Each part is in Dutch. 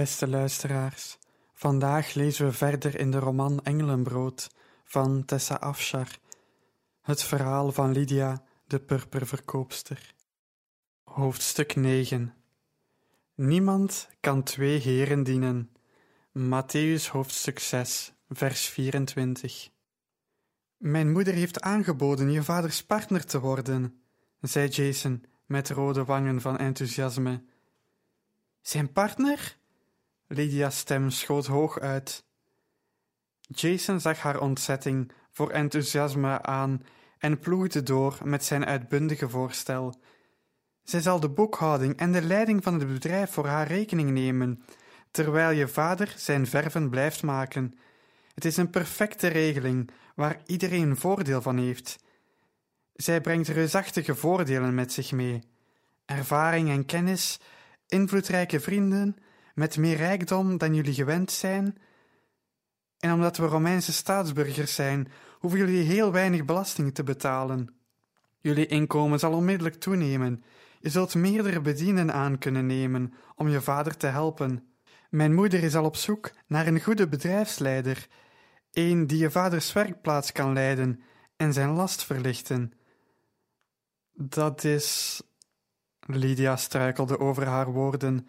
Beste luisteraars, vandaag lezen we verder in de roman Engelenbrood van Tessa Afshar, het verhaal van Lydia, de purperverkoopster. Hoofdstuk 9 Niemand kan twee heren dienen. Matthäus hoofdstuk 6, vers 24 Mijn moeder heeft aangeboden je vaders partner te worden, zei Jason met rode wangen van enthousiasme. Zijn partner? Lydia's stem schoot hoog uit. Jason zag haar ontzetting voor enthousiasme aan en ploegde door met zijn uitbundige voorstel. Zij zal de boekhouding en de leiding van het bedrijf voor haar rekening nemen, terwijl je vader zijn verven blijft maken. Het is een perfecte regeling waar iedereen voordeel van heeft. Zij brengt reusachtige voordelen met zich mee: ervaring en kennis, invloedrijke vrienden met meer rijkdom dan jullie gewend zijn. En omdat we Romeinse staatsburgers zijn, hoeven jullie heel weinig belasting te betalen. Jullie inkomen zal onmiddellijk toenemen. Je zult meerdere bedienden aan kunnen nemen om je vader te helpen. Mijn moeder is al op zoek naar een goede bedrijfsleider, een die je vaders werkplaats kan leiden en zijn last verlichten. Dat is. Lydia struikelde over haar woorden.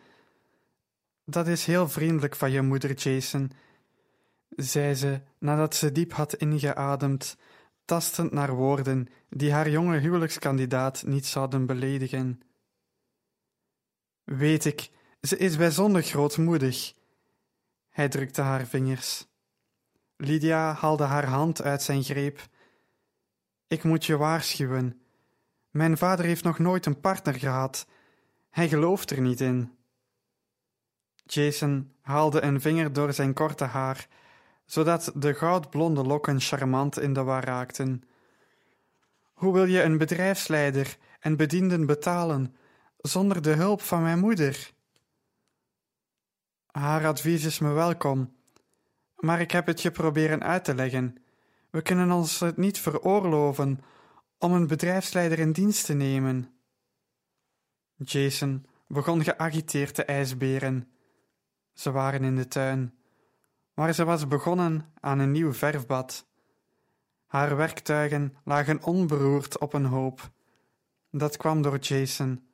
Dat is heel vriendelijk van je moeder, Jason, zei ze nadat ze diep had ingeademd, tastend naar woorden die haar jonge huwelijkskandidaat niet zouden beledigen. Weet ik, ze is bijzonder grootmoedig. Hij drukte haar vingers. Lydia haalde haar hand uit zijn greep. Ik moet je waarschuwen. Mijn vader heeft nog nooit een partner gehad. Hij gelooft er niet in. Jason haalde een vinger door zijn korte haar, zodat de goudblonde lokken charmant in de war raakten. Hoe wil je een bedrijfsleider en bedienden betalen zonder de hulp van mijn moeder? Haar advies is me welkom, maar ik heb het je proberen uit te leggen. We kunnen ons het niet veroorloven om een bedrijfsleider in dienst te nemen. Jason begon geagiteerd te ijsberen. Ze waren in de tuin, waar ze was begonnen aan een nieuw verfbad. Haar werktuigen lagen onberoerd op een hoop. Dat kwam door Jason.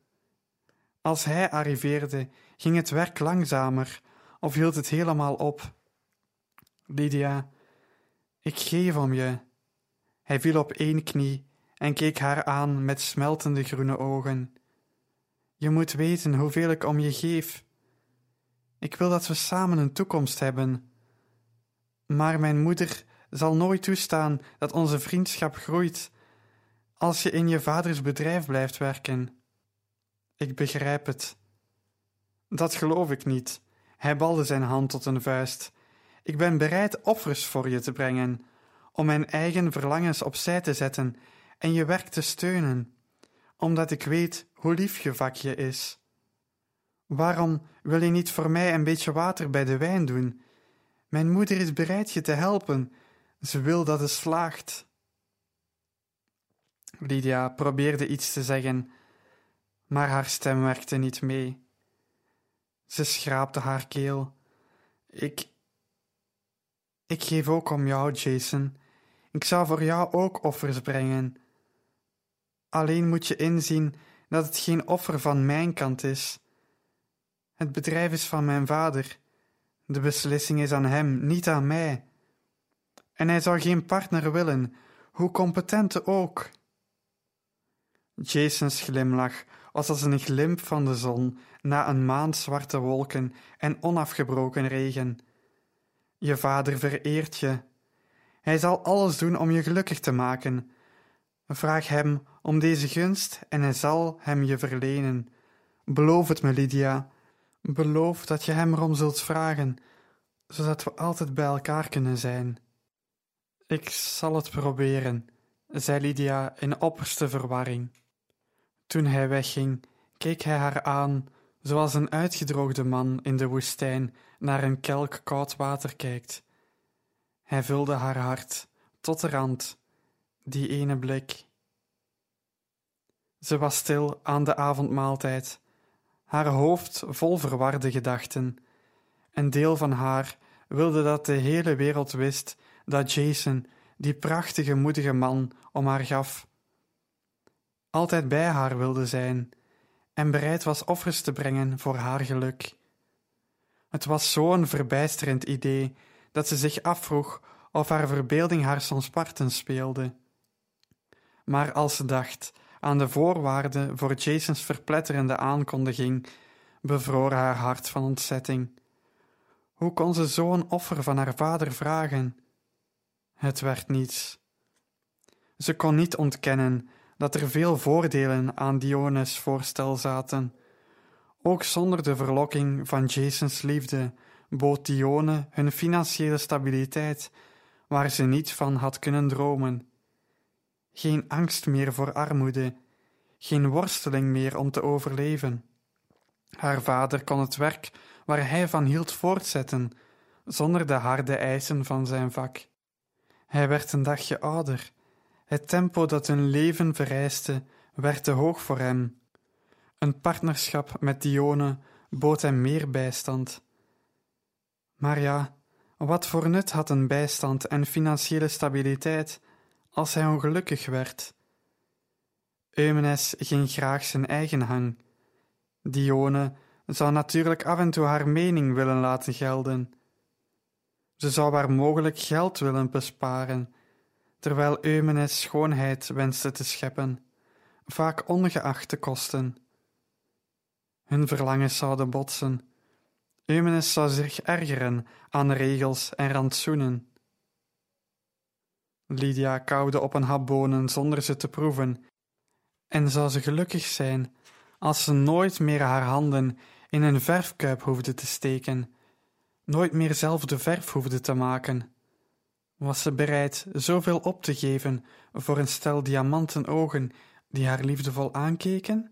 Als hij arriveerde, ging het werk langzamer of hield het helemaal op. Lydia, ik geef om je. Hij viel op één knie en keek haar aan met smeltende groene ogen. Je moet weten hoeveel ik om je geef. Ik wil dat we samen een toekomst hebben. Maar mijn moeder zal nooit toestaan dat onze vriendschap groeit als je in je vaders bedrijf blijft werken. Ik begrijp het. Dat geloof ik niet. Hij balde zijn hand tot een vuist. Ik ben bereid offers voor je te brengen, om mijn eigen verlangens opzij te zetten en je werk te steunen, omdat ik weet hoe lief je vakje is. Waarom wil je niet voor mij een beetje water bij de wijn doen? Mijn moeder is bereid je te helpen. Ze wil dat het slaagt. Lydia probeerde iets te zeggen, maar haar stem werkte niet mee. Ze schraapte haar keel. Ik. Ik geef ook om jou, Jason. Ik zou voor jou ook offers brengen. Alleen moet je inzien dat het geen offer van mijn kant is. Het bedrijf is van mijn vader. De beslissing is aan hem, niet aan mij. En hij zou geen partner willen, hoe competente ook. Jason's glimlach was als een glimp van de zon na een maand zwarte wolken en onafgebroken regen. Je vader vereert je. Hij zal alles doen om je gelukkig te maken, Vraag hem om deze gunst en hij zal hem je verlenen. Beloof het me, Lydia. Beloof dat je hem erom zult vragen, zodat we altijd bij elkaar kunnen zijn. Ik zal het proberen, zei Lydia in opperste verwarring. Toen hij wegging, keek hij haar aan, zoals een uitgedroogde man in de woestijn naar een kelk koud water kijkt. Hij vulde haar hart tot de rand, die ene blik. Ze was stil aan de avondmaaltijd, haar hoofd vol verwarde gedachten. Een deel van haar wilde dat de hele wereld wist dat Jason, die prachtige, moedige man, om haar gaf. Altijd bij haar wilde zijn en bereid was offers te brengen voor haar geluk. Het was zo'n verbijsterend idee dat ze zich afvroeg of haar verbeelding haar soms parten speelde. Maar als ze dacht aan de voorwaarden voor Jasons verpletterende aankondiging, bevroor haar hart van ontzetting. Hoe kon ze zo'n offer van haar vader vragen? Het werd niets. Ze kon niet ontkennen dat er veel voordelen aan Dionys voorstel zaten. Ook zonder de verlokking van Jasons liefde bood Dione hun financiële stabiliteit, waar ze niet van had kunnen dromen. Geen angst meer voor armoede, geen worsteling meer om te overleven. Haar vader kon het werk waar hij van hield voortzetten, zonder de harde eisen van zijn vak. Hij werd een dagje ouder. Het tempo dat hun leven vereiste, werd te hoog voor hem. Een partnerschap met Dione bood hem meer bijstand. Maar ja, wat voor nut had een bijstand en financiële stabiliteit als hij ongelukkig werd? Eumenes ging graag zijn eigen hang. Dione zou natuurlijk af en toe haar mening willen laten gelden. Ze zou waar mogelijk geld willen besparen, terwijl Eumenes schoonheid wenste te scheppen, vaak ongeacht de kosten. Hun verlangens zouden botsen. Eumenes zou zich ergeren aan regels en rantsoenen. Lydia kauwde op een hap bonen zonder ze te proeven, en zou ze gelukkig zijn als ze nooit meer haar handen in een verfkuip hoefde te steken, nooit meer zelf de verf hoefde te maken. Was ze bereid zoveel op te geven voor een stel diamanten ogen die haar liefdevol aankeken?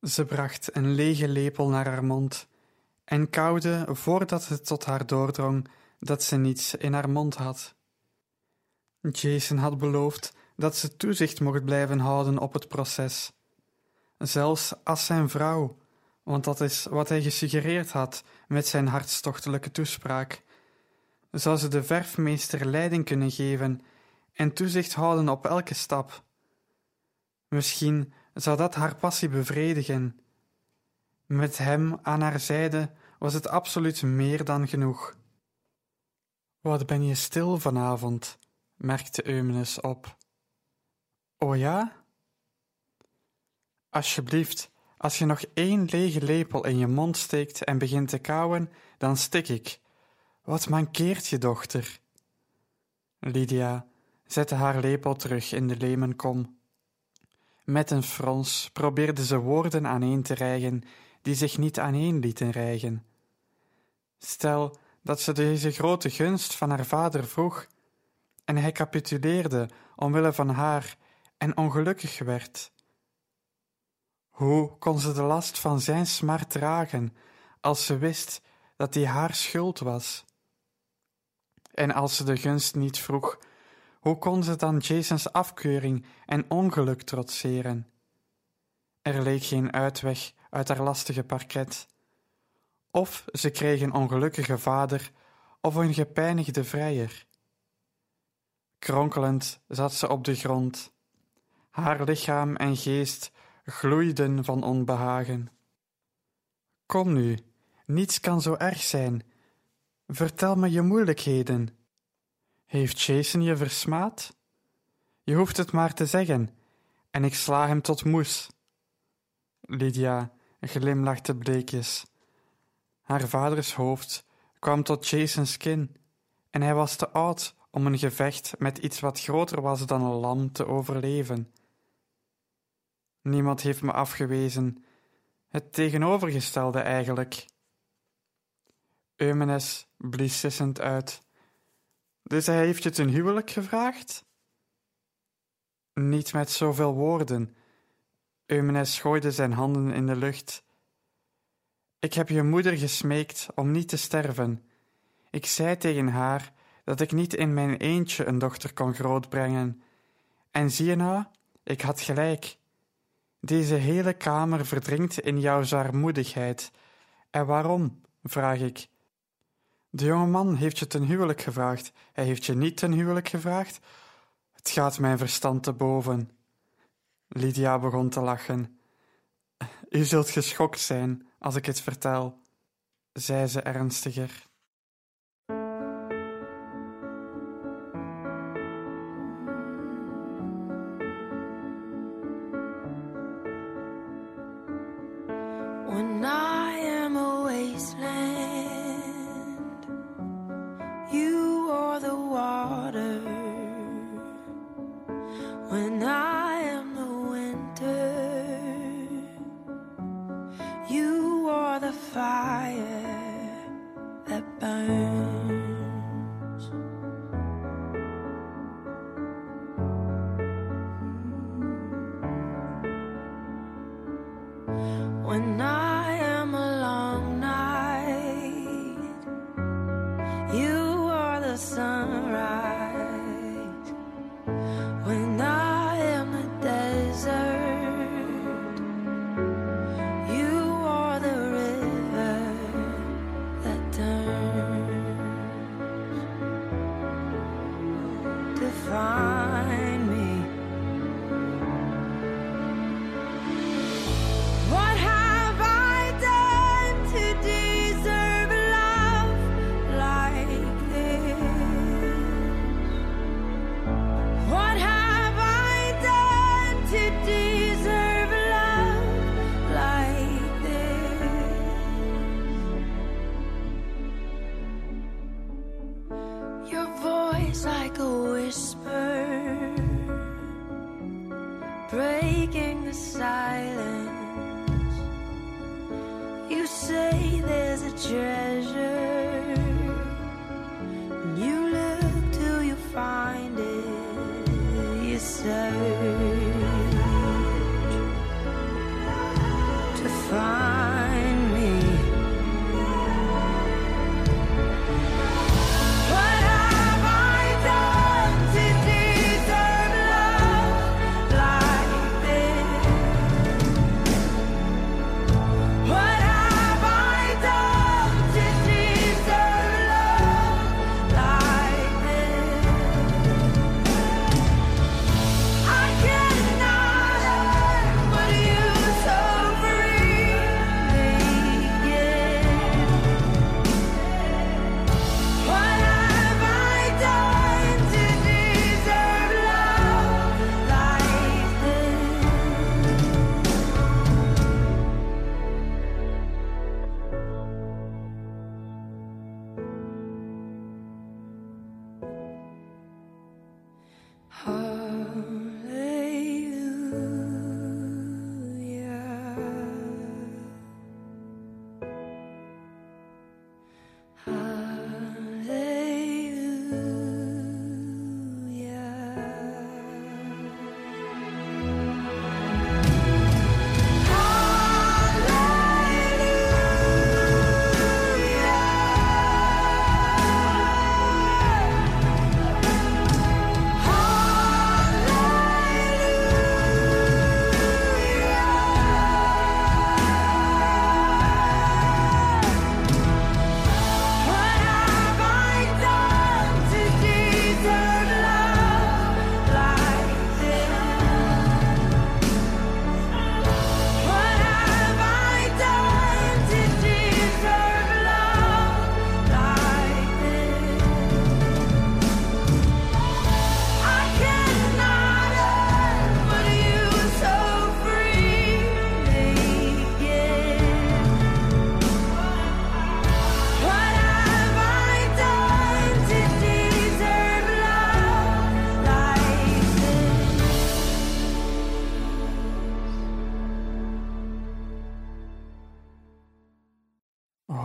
Ze bracht een lege lepel naar haar mond en kauwde voordat het tot haar doordrong dat ze niets in haar mond had. Jason had beloofd dat ze toezicht mocht blijven houden op het proces, zelfs als zijn vrouw, want dat is wat hij gesuggereerd had met zijn hartstochtelijke toespraak. Zou ze de verfmeester leiding kunnen geven en toezicht houden op elke stap? Misschien zou dat haar passie bevredigen. Met hem aan haar zijde was het absoluut meer dan genoeg. Wat ben je stil vanavond? Merkte Eumenes op. O ja? Alsjeblieft, als je nog één lege lepel in je mond steekt en begint te kauwen, dan stik ik. Wat mankeert je, dochter? Lydia zette haar lepel terug in de lemenkom. Met een frons probeerde ze woorden aaneen te rijgen die zich niet aaneen lieten rijgen. Stel dat ze deze grote gunst van haar vader vroeg, en hij capituleerde omwille van haar en ongelukkig werd. Hoe kon ze de last van zijn smart dragen als ze wist dat die haar schuld was? En als ze de gunst niet vroeg, hoe kon ze dan Jasons afkeuring en ongeluk trotseren? Er leek geen uitweg uit haar lastige parket. Of ze kreeg een ongelukkige vader of een gepijnigde vrijer. Kronkelend zat ze op de grond. Haar lichaam en geest gloeiden van onbehagen. Kom nu, niets kan zo erg zijn. Vertel me je moeilijkheden. Heeft Jason je versmaad? Je hoeft het maar te zeggen, en ik sla hem tot moes. Lydia glimlachte bleekjes. Haar vaders hoofd kwam tot Jasons kin, en hij was te oud om een gevecht met iets wat groter was dan een lam te overleven. Niemand heeft me afgewezen, het tegenovergestelde eigenlijk. Eumenes blies sissend uit. Dus hij heeft je ten huwelijk gevraagd? Niet met zoveel woorden. Eumenes gooide zijn handen in de lucht. Ik heb je moeder gesmeekt om niet te sterven. Ik zei tegen haar dat ik niet in mijn eentje een dochter kon grootbrengen. En zie je nou, ik had gelijk. Deze hele kamer verdrinkt in jouw zwaarmoedigheid. En waarom, vraag ik. De jonge man heeft je ten huwelijk gevraagd. Hij heeft je niet ten huwelijk gevraagd. Het gaat mijn verstand te boven. Lydia begon te lachen. U zult geschokt zijn als ik het vertel, zei ze ernstiger. Voice like a whisper breaking the silence. You say there's a treasure,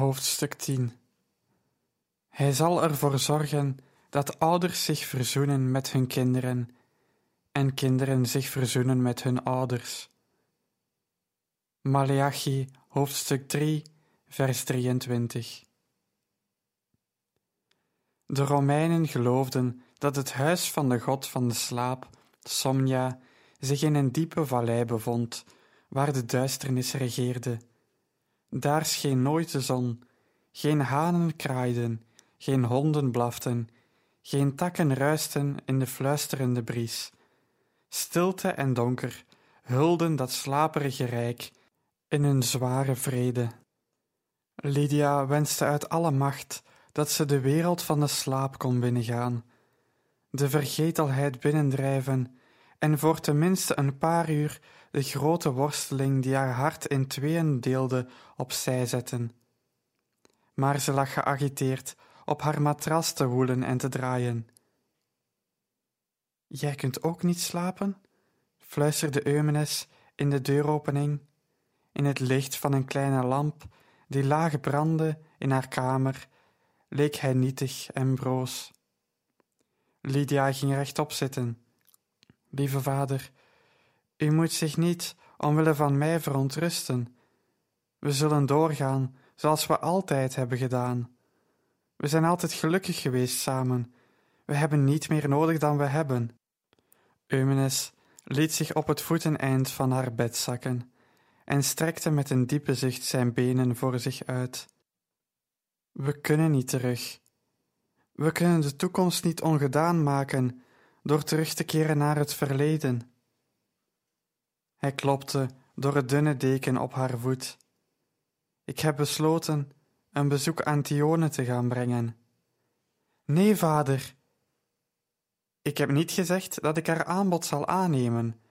Hoofdstuk 10 Hij zal ervoor zorgen dat ouders zich verzoenen met hun kinderen en kinderen zich verzoenen met hun ouders. Maleachi, hoofdstuk 3, vers 23. De Romeinen geloofden dat het huis van de god van de slaap, Somnia, zich in een diepe vallei bevond, waar de duisternis regeerde. Daar scheen nooit de zon, geen hanen kraaiden, geen honden blaften, geen takken ruisten in de fluisterende bries. Stilte en donker hulden dat slaperige rijk in een zware vrede. Lydia wenste uit alle macht dat ze de wereld van de slaap kon binnengaan, de vergetelheid binnendrijven en voor tenminste een paar uur de grote worsteling die haar hart in tweeën deelde opzij zetten. Maar ze lag geagiteerd op haar matras te woelen en te draaien. Jij kunt ook niet slapen? fluisterde Eumenes in de deuropening, in het licht van een kleine lamp die laag brandde in haar kamer, leek hij nietig en broos. Lydia ging rechtop zitten. Lieve vader, u moet zich niet omwille van mij verontrusten. We zullen doorgaan zoals we altijd hebben gedaan. We zijn altijd gelukkig geweest samen. We hebben niet meer nodig dan we hebben. Eumenes liet zich op het voeteneind van haar bed zakken en strekte met een diepe zucht zijn benen voor zich uit. We kunnen niet terug. We kunnen de toekomst niet ongedaan maken door terug te keren naar het verleden. Hij klopte door het dunne deken op haar voet. Ik heb besloten een bezoek aan Tione te gaan brengen. Nee, vader. Ik heb niet gezegd dat ik haar aanbod zal aannemen,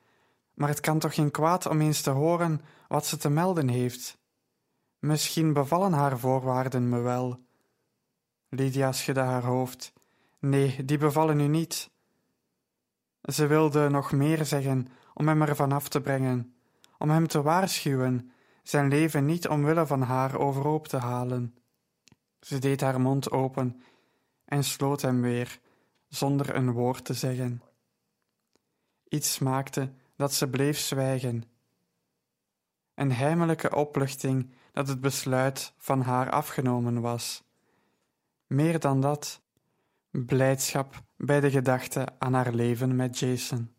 maar het kan toch geen kwaad om eens te horen wat ze te melden heeft. Misschien bevallen haar voorwaarden me wel. Lydia schudde haar hoofd. Nee, die bevallen u niet. Ze wilde nog meer zeggen om hem ervan af te brengen, om hem te waarschuwen, zijn leven niet omwille van haar overhoop te halen. Ze deed haar mond open en sloot hem weer, zonder een woord te zeggen. Iets maakte dat ze bleef zwijgen. Een heimelijke opluchting dat het besluit van haar afgenomen was. Meer dan dat, blijdschap bij de gedachte aan haar leven met Jason.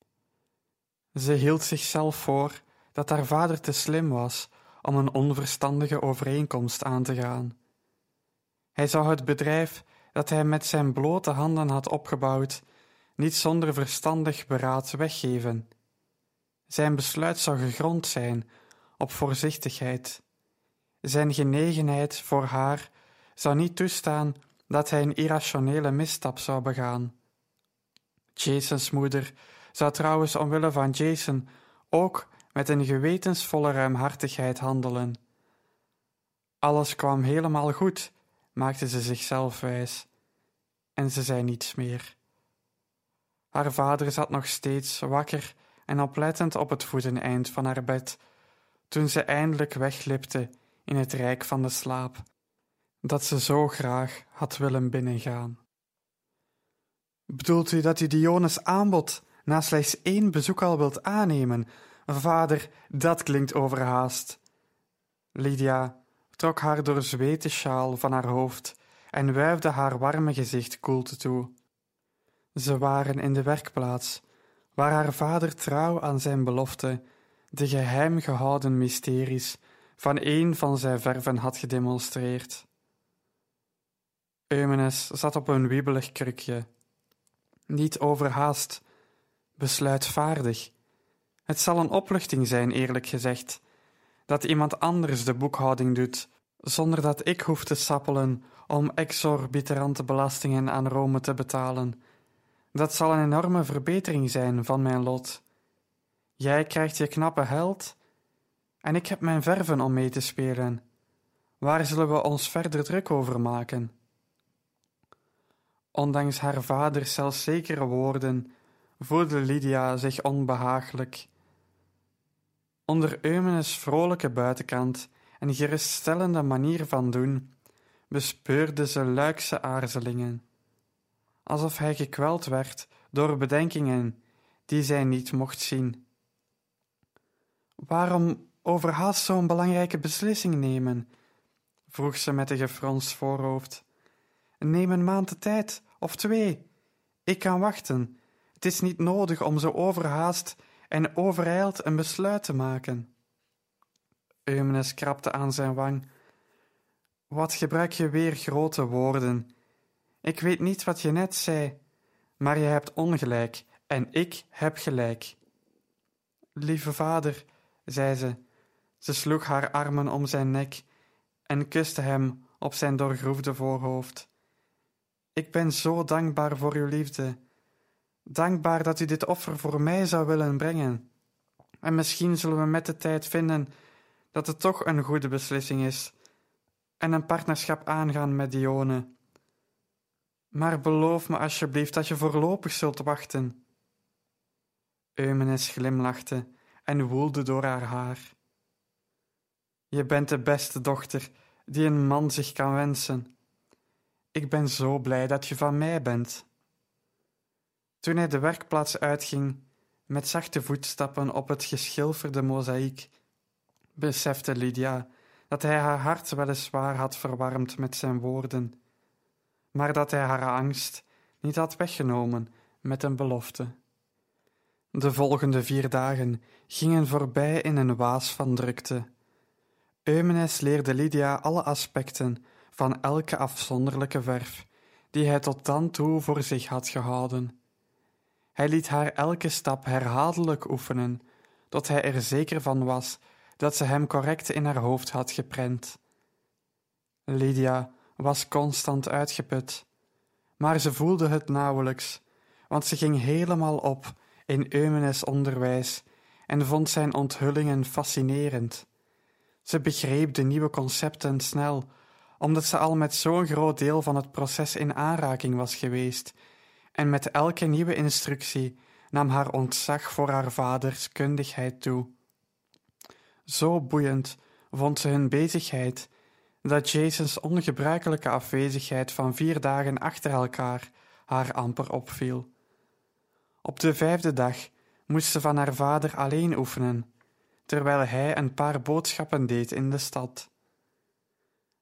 Ze hield zichzelf voor dat haar vader te slim was om een onverstandige overeenkomst aan te gaan. Hij zou het bedrijf dat hij met zijn blote handen had opgebouwd niet zonder verstandig beraad weggeven. Zijn besluit zou gegrond zijn op voorzichtigheid. Zijn genegenheid voor haar zou niet toestaan dat hij een irrationele misstap zou begaan. Jasons moeder zou trouwens omwille van Jason ook met een gewetensvolle ruimhartigheid handelen. Alles kwam helemaal goed, maakte ze zichzelf wijs, en ze zei niets meer. Haar vader zat nog steeds wakker en oplettend op het voeteneind van haar bed, toen ze eindelijk weglipte in het rijk van de slaap, dat ze zo graag had willen binnengaan. Bedoelt u dat u Dionys aanbod na slechts één bezoek al wilt aannemen? Vader, dat klinkt overhaast. Lydia trok haar doorzweten sjaal van haar hoofd en wuifde haar warme gezicht koelte toe. Ze waren in de werkplaats, waar haar vader trouw aan zijn belofte de geheim gehouden mysteries van een van zijn verven had gedemonstreerd. Eumenes zat op een wiebelig krukje, niet overhaast, besluitvaardig. Het zal een opluchting zijn, eerlijk gezegd, dat iemand anders de boekhouding doet, zonder dat ik hoef te sappelen om exorbitante belastingen aan Rome te betalen. Dat zal een enorme verbetering zijn van mijn lot. Jij krijgt je knappe held en ik heb mijn verven om mee te spelen. Waar zullen we ons verder druk over maken? Ondanks haar vaders zelfzekere woorden voelde Lydia zich onbehagelijk. Onder Eumenes vrolijke buitenkant en geruststellende manier van doen bespeurde ze luikse aarzelingen, alsof hij gekweld werd door bedenkingen die zij niet mocht zien. Waarom overhaast zo'n belangrijke beslissing nemen? vroeg ze met een gefronst voorhoofd. Neem een maand de tijd, of twee. Ik kan wachten. Het is niet nodig om zo overhaast en overijld een besluit te maken. Eumenes krabde aan zijn wang. Wat gebruik je weer grote woorden? Ik weet niet wat je net zei, maar je hebt ongelijk en ik heb gelijk. Lieve vader, zei ze. Ze sloeg haar armen om zijn nek en kuste hem op zijn doorgroefde voorhoofd. Ik ben zo dankbaar voor uw liefde, dankbaar dat u dit offer voor mij zou willen brengen. En misschien zullen we met de tijd vinden dat het toch een goede beslissing is en een partnerschap aangaan met Dione. Maar beloof me alsjeblieft dat je voorlopig zult wachten. Eumenes glimlachte en woelde door haar haar. Je bent de beste dochter die een man zich kan wensen. Ik ben zo blij dat je van mij bent. Toen hij de werkplaats uitging, met zachte voetstappen op het geschilferde mozaïek, besefte Lydia dat hij haar hart weliswaar had verwarmd met zijn woorden, maar dat hij haar angst niet had weggenomen met een belofte. De volgende vier dagen gingen voorbij in een waas van drukte. Eumenes leerde Lydia alle aspecten van elke afzonderlijke verf die hij tot dan toe voor zich had gehouden. Hij liet haar elke stap herhaaldelijk oefenen, tot hij er zeker van was dat ze hem correct in haar hoofd had geprent. Lydia was constant uitgeput, maar ze voelde het nauwelijks, want ze ging helemaal op in Eumenes onderwijs en vond zijn onthullingen fascinerend. Ze begreep de nieuwe concepten snel, omdat ze al met zo'n groot deel van het proces in aanraking was geweest, en met elke nieuwe instructie nam haar ontzag voor haar vaders kundigheid toe. Zo boeiend vond ze hun bezigheid dat Jasons ongebruikelijke afwezigheid van vier dagen achter elkaar haar amper opviel. Op de vijfde dag moest ze van haar vader alleen oefenen, terwijl hij een paar boodschappen deed in de stad.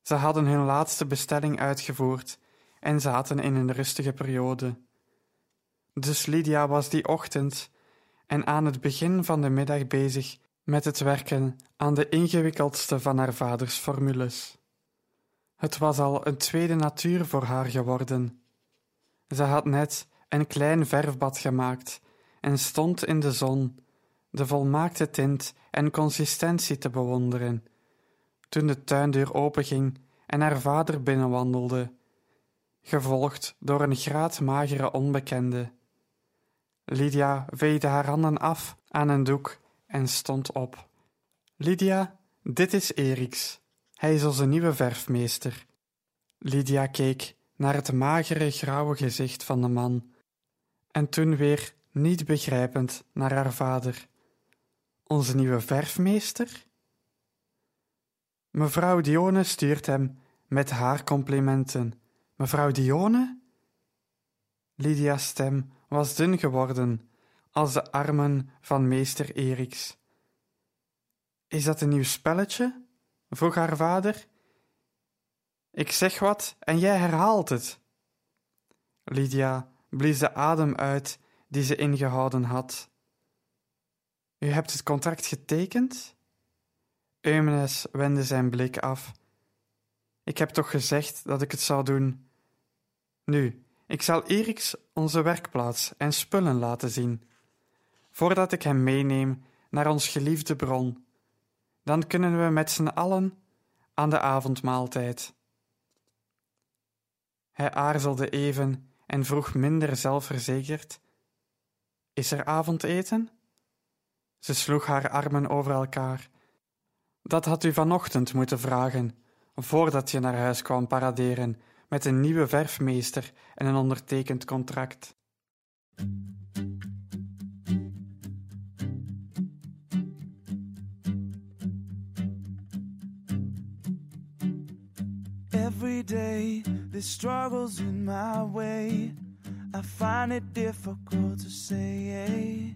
Ze hadden hun laatste bestelling uitgevoerd en zaten in een rustige periode. Dus Lydia was die ochtend en aan het begin van de middag bezig met het werken aan de ingewikkeldste van haar vaders formules. Het was al een tweede natuur voor haar geworden. Ze had net een klein verfbad gemaakt en stond in de zon de volmaakte tint en consistentie te bewonderen, toen de tuindeur openging en haar vader binnenwandelde, gevolgd door een graadmagere onbekende. Lydia veegde haar handen af aan een doek en stond op. Lydia, dit is Eriks. Hij is onze nieuwe verfmeester. Lydia keek naar het magere grauwe gezicht van de man en toen weer niet begrijpend naar haar vader. Onze nieuwe verfmeester? Mevrouw Dione stuurt hem met haar complimenten. Mevrouw Dione? Lydia's stem was dun geworden als de armen van meester Eriks. Is dat een nieuw spelletje? vroeg haar vader. Ik zeg wat en jij herhaalt het. Lydia blies de adem uit die ze ingehouden had. U hebt het contract getekend? Eumenes wendde zijn blik af. Ik heb toch gezegd dat ik het zou doen. Nu, ik zal Eriks onze werkplaats en spullen laten zien, voordat ik hem meeneem naar ons geliefde bron. Dan kunnen we met z'n allen aan de avondmaaltijd. Hij aarzelde even en vroeg minder zelfverzekerd: Is er avondeten? Ze sloeg haar armen over elkaar. Dat had u vanochtend moeten vragen, voordat je naar huis kwam paraderen met een nieuwe verfmeester en een ondertekend contract. Every day, the struggles in my way. I find it difficult to say.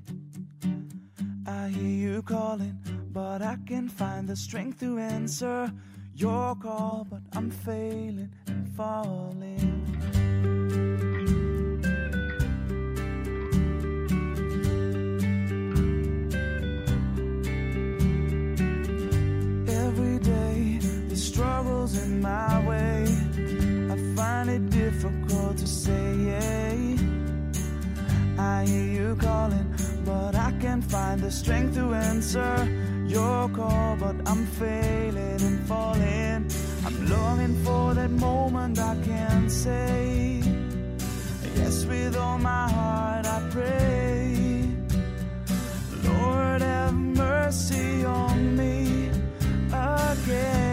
I hear you calling, but I can't find the strength to answer your call. But I'm failing falling. Every day, the struggles in my way. I find it difficult to say. I hear you calling, but I can't find the strength to answer your call. But I'm failing and falling. Longing for that moment I can say. Yes, with all my heart I pray. Lord, have mercy on me again.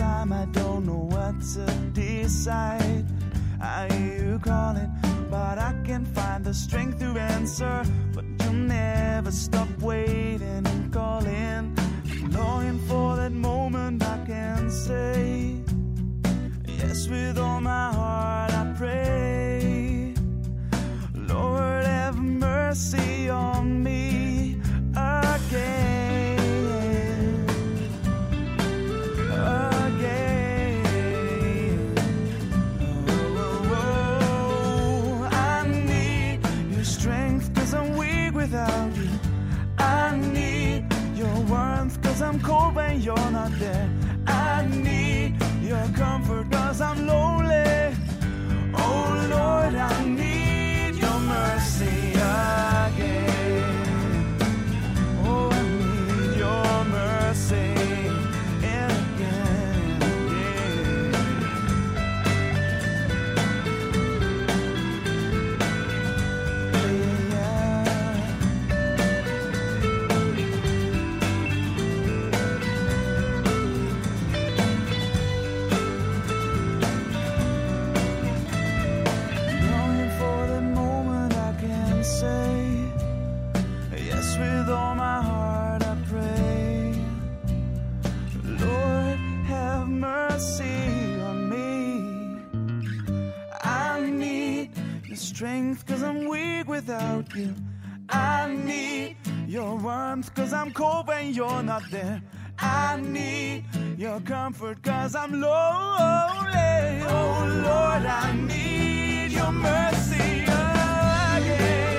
Time I don't know what to decide. I hear you calling, but I can't find the strength to answer. But you'll never stop waiting and calling. Longing for that moment I can say, Yes, with all my you're not there. I need your comfort cause I'm lonely. You. I need your warmth cause I'm cold when you're not there. I need your comfort cause I'm lonely. Oh Lord, I need your mercy. Again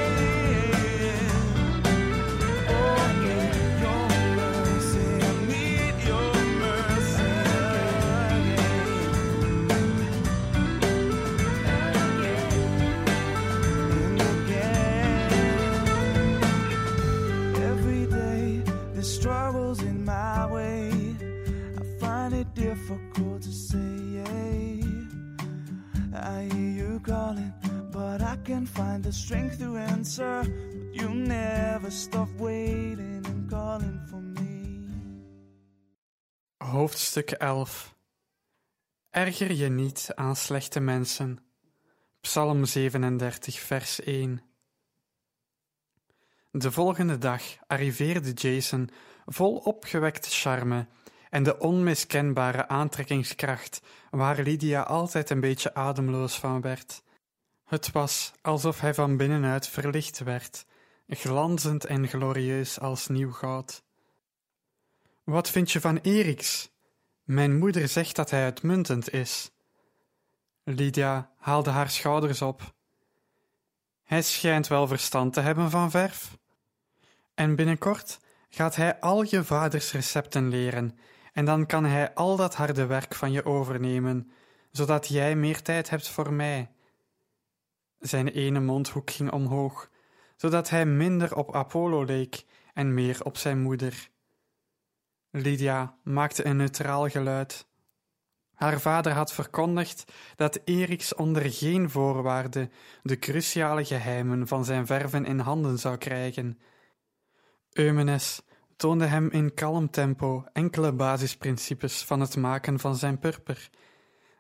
I hear you calling, but I can't find the strength to answer. But you never stop waiting and calling for me. Hoofdstuk 11 Erger je niet aan slechte mensen. Psalm 37, vers 1. De volgende dag arriveerde Jason vol opgewekte charme en de onmiskenbare aantrekkingskracht waar Lydia altijd een beetje ademloos van werd. Het was alsof hij van binnenuit verlicht werd, glanzend en glorieus als nieuw goud. Wat vind je van Eriks? Mijn moeder zegt dat hij uitmuntend is. Lydia haalde haar schouders op. Hij schijnt wel verstand te hebben van verf. En binnenkort gaat hij al je vaders recepten leren, en dan kan hij al dat harde werk van je overnemen, zodat jij meer tijd hebt voor mij. Zijn ene mondhoek ging omhoog, zodat hij minder op Apollo leek en meer op zijn moeder. Lydia maakte een neutraal geluid. Haar vader had verkondigd dat Eriks onder geen voorwaarde de cruciale geheimen van zijn verven in handen zou krijgen. Eumenes toonde hem in kalm tempo enkele basisprincipes van het maken van zijn purper,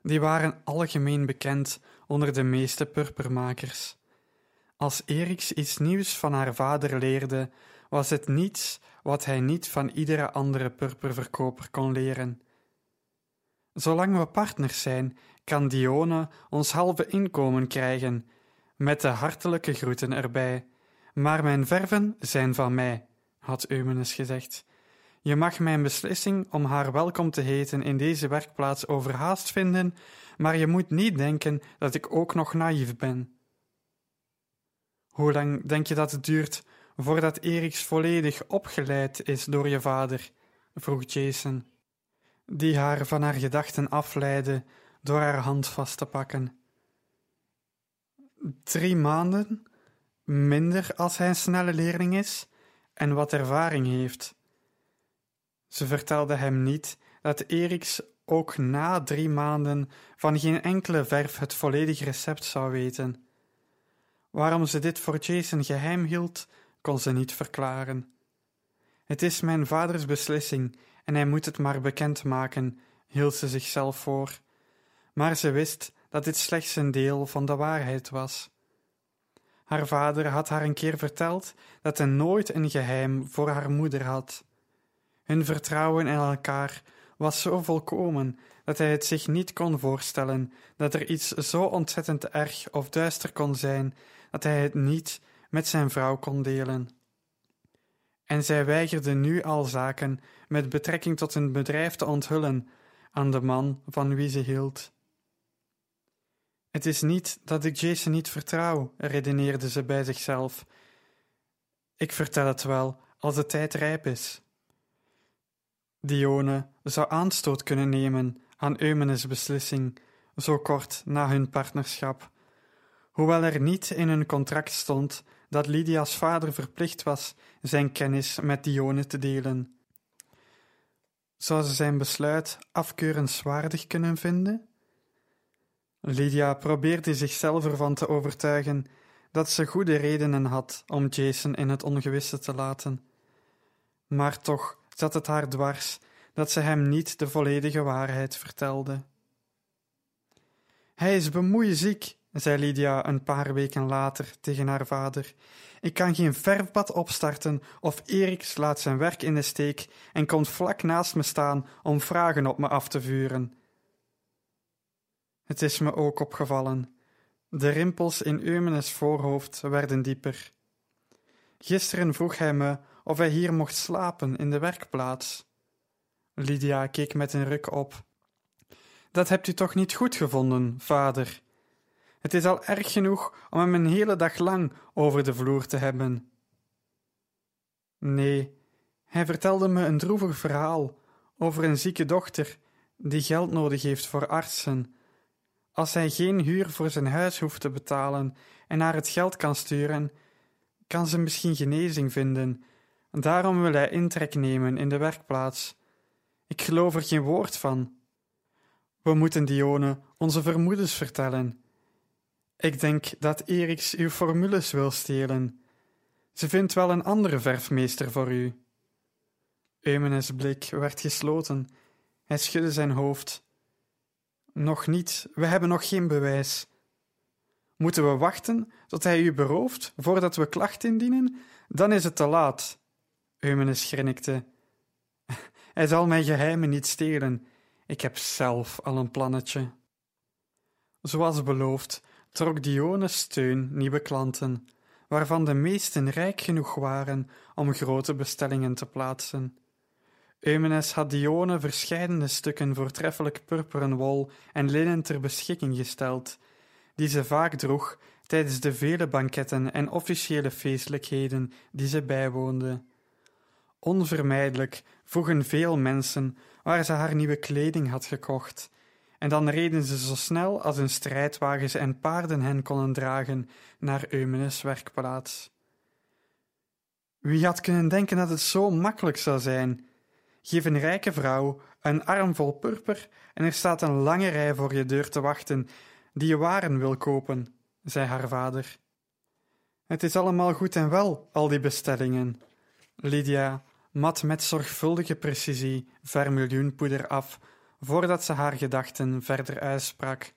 Die waren algemeen bekend onder de meeste purpermakers. Als Eriks iets nieuws van haar vader leerde, was het niets wat hij niet van iedere andere purperverkoper kon leren. Zolang we partners zijn, kan Dione ons halve inkomen krijgen, met de hartelijke groeten erbij. Maar mijn verven zijn van mij, had Eumenes gezegd. Je mag mijn beslissing om haar welkom te heten in deze werkplaats overhaast vinden, maar je moet niet denken dat ik ook nog naïef ben. Hoe lang denk je dat het duurt voordat Eriks volledig opgeleid is door je vader? vroeg Jason, die haar van haar gedachten afleidde door haar hand vast te pakken. Drie maanden, minder als hij een snelle leerling is en wat ervaring heeft. Ze vertelde hem niet dat Eriks ook na drie maanden van geen enkele verf het volledige recept zou weten. Waarom ze dit voor Jason geheim hield, kon ze niet verklaren. Het is mijn vaders beslissing en hij moet het maar bekend maken, hield ze zichzelf voor. Maar ze wist dat dit slechts een deel van de waarheid was. Haar vader had haar een keer verteld dat hij nooit een geheim voor haar moeder had. Hun vertrouwen in elkaar was zo volkomen dat hij het zich niet kon voorstellen dat er iets zo ontzettend erg of duister kon zijn dat hij het niet met zijn vrouw kon delen. En zij weigerde nu al zaken met betrekking tot een bedrijf te onthullen aan de man van wie ze hield. Het is niet dat ik Jason niet vertrouw, redeneerde ze bij zichzelf. Ik vertel het wel als de tijd rijp is. Dione zou aanstoot kunnen nemen aan Eumenes' beslissing, zo kort na hun partnerschap, hoewel er niet in hun contract stond dat Lydia's vader verplicht was zijn kennis met Dione te delen. Zou ze zijn besluit afkeurenswaardig kunnen vinden? Lydia probeerde zichzelf ervan te overtuigen dat ze goede redenen had om Jason in het ongewisse te laten. Maar toch zat het haar dwars dat ze hem niet de volledige waarheid vertelde. Hij is bemoeiziek, zei Lydia een paar weken later tegen haar vader. Ik kan geen verfbad opstarten of Erik slaat zijn werk in de steek en komt vlak naast me staan om vragen op me af te vuren. Het is me ook opgevallen. De rimpels in Eumenes voorhoofd werden dieper. Gisteren vroeg hij me of hij hier mocht slapen in de werkplaats. Lydia keek met een ruk op. Dat hebt u toch niet goed gevonden, vader? Het is al erg genoeg om hem een hele dag lang over de vloer te hebben. Nee, hij vertelde me een droevig verhaal over een zieke dochter die geld nodig heeft voor artsen. Als hij geen huur voor zijn huis hoeft te betalen en naar het geld kan sturen, kan ze misschien genezing vinden. Daarom wil hij intrek nemen in de werkplaats. Ik geloof er geen woord van. We moeten Dione onze vermoedens vertellen. Ik denk dat Eriks uw formules wil stelen. Ze vindt wel een andere verfmeester voor u. Eumenes' blik werd gesloten. Hij schudde zijn hoofd. Nog niet, we hebben nog geen bewijs. Moeten we wachten tot hij u berooft voordat we klacht indienen? Dan is het te laat. Eumenes grinnikte. Hij zal mijn geheimen niet stelen. Ik heb zelf al een plannetje. Zoals beloofd trok Dione steun nieuwe klanten, waarvan de meesten rijk genoeg waren om grote bestellingen te plaatsen. Eumenes had Dione verscheidene stukken voortreffelijk purperen wol en linnen ter beschikking gesteld, die ze vaak droeg tijdens de vele banketten en officiële feestelijkheden die ze bijwoonde. Onvermijdelijk vroegen veel mensen waar ze haar nieuwe kleding had gekocht, en dan reden ze zo snel als hun strijdwagens en paarden hen konden dragen naar Eumenes' werkplaats. Wie had kunnen denken dat het zo makkelijk zou zijn? Geef een rijke vrouw een arm vol purper en er staat een lange rij voor je deur te wachten die je waren wil kopen, zei haar vader. Het is allemaal goed en wel, al die bestellingen. Lydia mat met zorgvuldige precisie vermiljoenpoeder af, voordat ze haar gedachten verder uitsprak.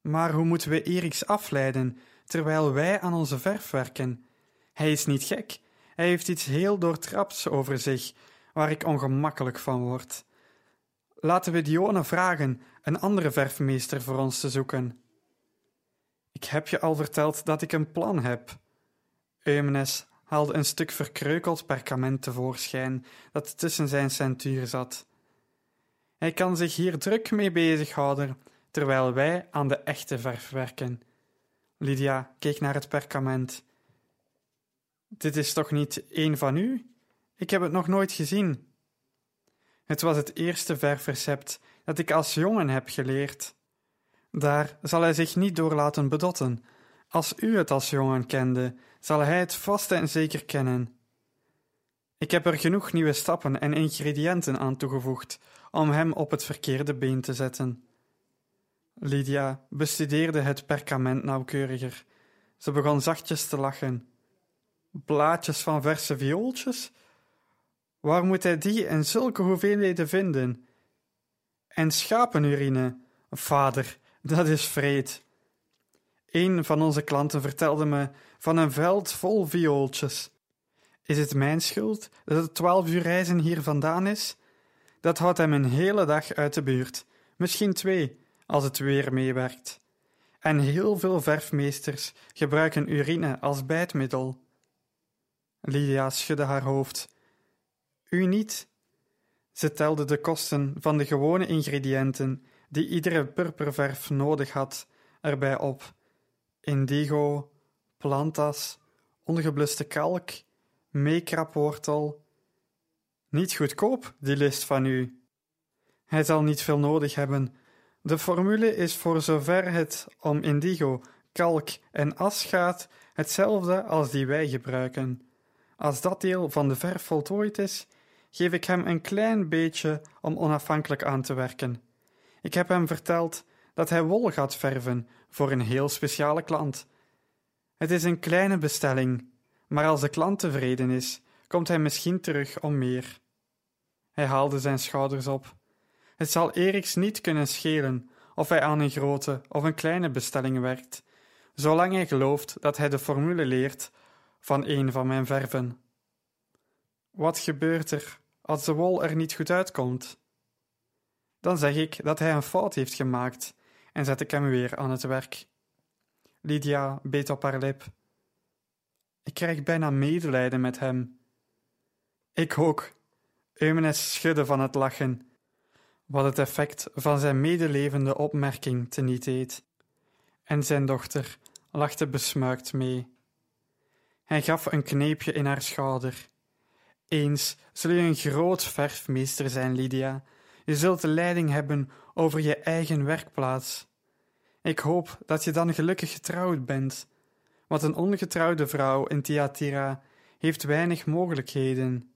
Maar hoe moeten we Eriks afleiden terwijl wij aan onze verf werken? Hij is niet gek, hij heeft iets heel doortraps over zich, waar ik ongemakkelijk van word. Laten we Dione vragen een andere verfmeester voor ons te zoeken. Ik heb je al verteld dat ik een plan heb. Eumenes haalde een stuk verkreukeld perkament tevoorschijn dat tussen zijn centuur zat. Hij kan zich hier druk mee bezighouden, terwijl wij aan de echte verf werken. Lydia keek naar het perkament. Dit is toch niet een van u? Ik heb het nog nooit gezien. Het was het eerste verfrecept dat ik als jongen heb geleerd. Daar zal hij zich niet door laten bedotten. Als u het als jongen kende, zal hij het vast en zeker kennen. Ik heb er genoeg nieuwe stappen en ingrediënten aan toegevoegd om hem op het verkeerde been te zetten. Lydia bestudeerde het perkament nauwkeuriger. Ze begon zachtjes te lachen. Blaadjes van verse viooltjes? Waar moet hij die in zulke hoeveelheden vinden? En schapenurine? Vader, dat is vreed. Een van onze klanten vertelde me van een veld vol viooltjes. Is het mijn schuld dat het twaalf uur reizen hier vandaan is? Dat houdt hem een hele dag uit de buurt, misschien twee, als het weer meewerkt. En heel veel verfmeesters gebruiken urine als bijtmiddel. Lydia schudde haar hoofd. U niet? Ze telde de kosten van de gewone ingrediënten die iedere purperverf nodig had, erbij op: indigo, plantas, ongebluste kalk, meekrapwortel. Niet goedkoop, die list van u. Hij zal niet veel nodig hebben. De formule is voor zover het om indigo, kalk en as gaat, hetzelfde als die wij gebruiken. Als dat deel van de verf voltooid is, geef ik hem een klein beetje om onafhankelijk aan te werken. Ik heb hem verteld dat hij wol gaat verven voor een heel speciale klant. Het is een kleine bestelling, maar als de klant tevreden is, komt hij misschien terug om meer. Hij haalde zijn schouders op. Het zal Eriks niet kunnen schelen of hij aan een grote of een kleine bestelling werkt, zolang hij gelooft dat hij de formule leert van een van mijn verven. Wat gebeurt er als de wol er niet goed uitkomt? Dan zeg ik dat hij een fout heeft gemaakt en zet ik hem weer aan het werk. Lydia beet op haar lip. Ik krijg bijna medelijden met hem. Ik ook. Eumenes schudde van het lachen, wat het effect van zijn medelevende opmerking teniet deed. En zijn dochter lachte besmuikt mee. Hij gaf een kneepje in haar schouder. Eens zul je een groot verfmeester zijn, Lydia. Je zult de leiding hebben over je eigen werkplaats. Ik hoop dat je dan gelukkig getrouwd bent, want een ongetrouwde vrouw in Thyatira heeft weinig mogelijkheden.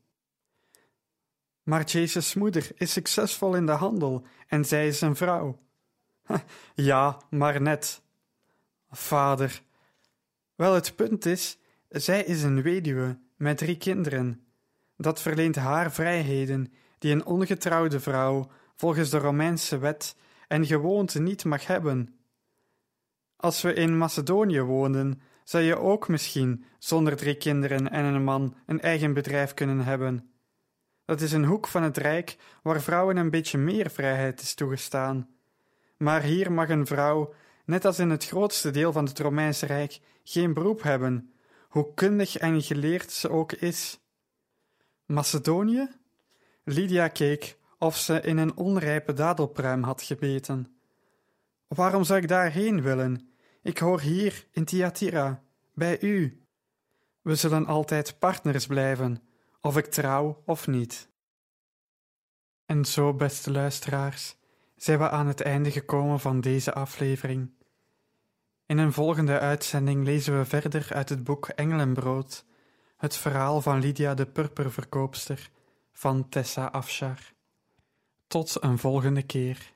Maar Jezus' moeder is succesvol in de handel en zij is een vrouw. Ja, maar net. Vader. Wel, het punt is, zij is een weduwe met drie kinderen. Dat verleent haar vrijheden die een ongetrouwde vrouw volgens de Romeinse wet en gewoonte niet mag hebben. Als we in Macedonië woonden, zou je ook misschien zonder drie kinderen en een man een eigen bedrijf kunnen hebben. Dat is een hoek van het Rijk waar vrouwen een beetje meer vrijheid is toegestaan. Maar hier mag een vrouw, net als in het grootste deel van het Romeinse Rijk, geen beroep hebben, hoe kundig en geleerd ze ook is. Macedonië? Lydia keek of ze in een onrijpe dadelpruim had gebeten. Waarom zou ik daarheen willen? Ik hoor hier in Thyatira, bij u. We zullen altijd partners blijven, of ik trouw of niet. En zo, beste luisteraars, zijn we aan het einde gekomen van deze aflevering. In een volgende uitzending lezen we verder uit het boek Engelenbrood, het verhaal van Lydia de purperverkoopster van Tessa Afshar. Tot een volgende keer.